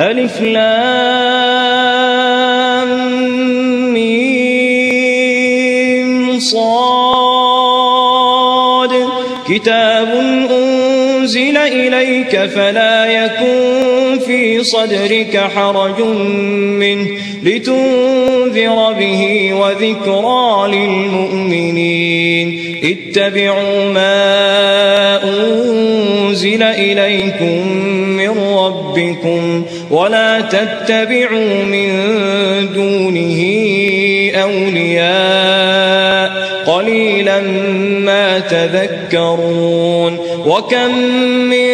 ألف لام ميم صاد. كتاب أنزل إليك فلا يكن في صدرك حرج منه لتنذر به وذكرى للمؤمنين. اتبعوا ما أنزل إليكم من ربكم ولا تتبعوا من دونه أولياء قليلا ما تذكرون وكم من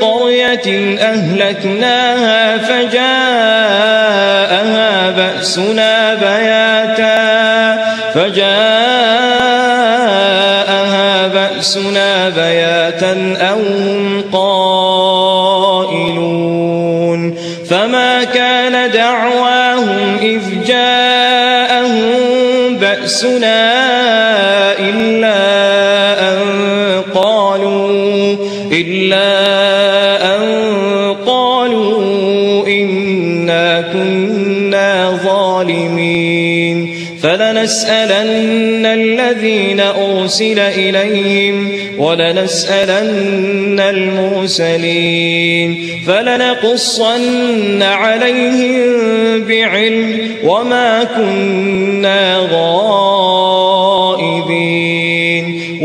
قرية أهلكناها فجاءها بأسنا بياتا فجاءها بأسنا بياتا أو هم بأسنا إلا أن قالوا إلا أن فلنسألن الذين أرسل إليهم ولنسألن المرسلين فلنقصن عليهم بعلم وما كنا غائبين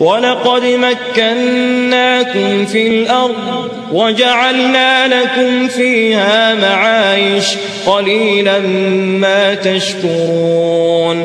ولقد مكناكم في الأرض وجعلنا لكم فيها معايش قليلا ما تشكرون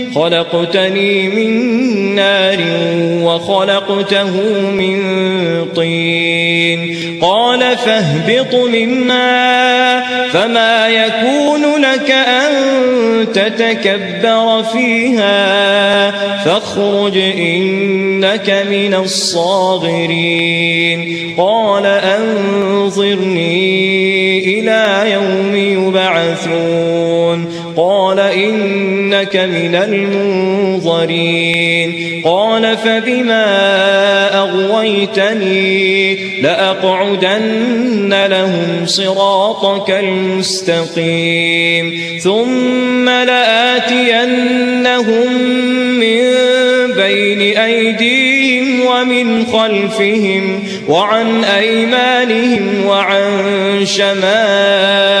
خلقتني من نار وخلقته من طين. قال فاهبط منها فما يكون لك أن تتكبر فيها. فاخرج إنك من الصاغرين. قال أنظرني إنك من المنظرين. قال فبما أغويتني لأقعدن لهم صراطك المستقيم. ثم لآتينهم من بين أيديهم ومن خلفهم وعن أيمانهم وعن شمائلهم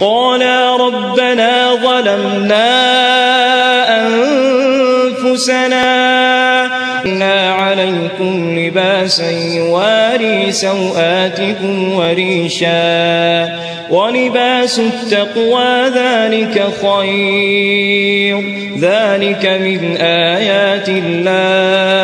قالا ربنا ظلمنا أنفسنا عليكم لباسا يواري سوآتكم وريشا ولباس التقوى ذلك خير. ذلك من آيات الله.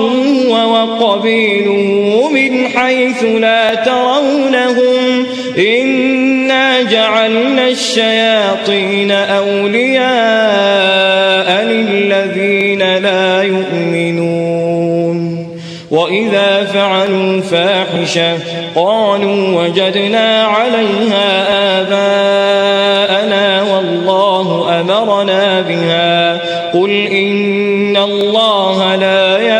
يراكم وقبيله من حيث لا ترونهم إنا جعلنا الشياطين أولياء للذين لا يؤمنون. وإذا فعلوا فاحشة قالوا وجدنا عليها آباءنا والله أمرنا بها. قل إن الله لا يأمر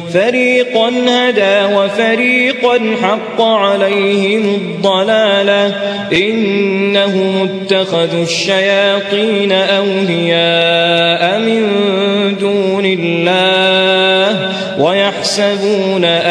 فريقا هدى وفريقا حق عليهم الضلالة. إنهم اتخذوا الشياطين أولياء من دون الله ويحسبون أنهم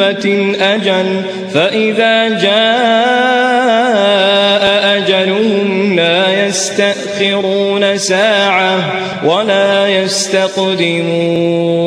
أمة أجل فإذا جاء أجلهم لا يستأخرون ساعة ولا يستقدمون.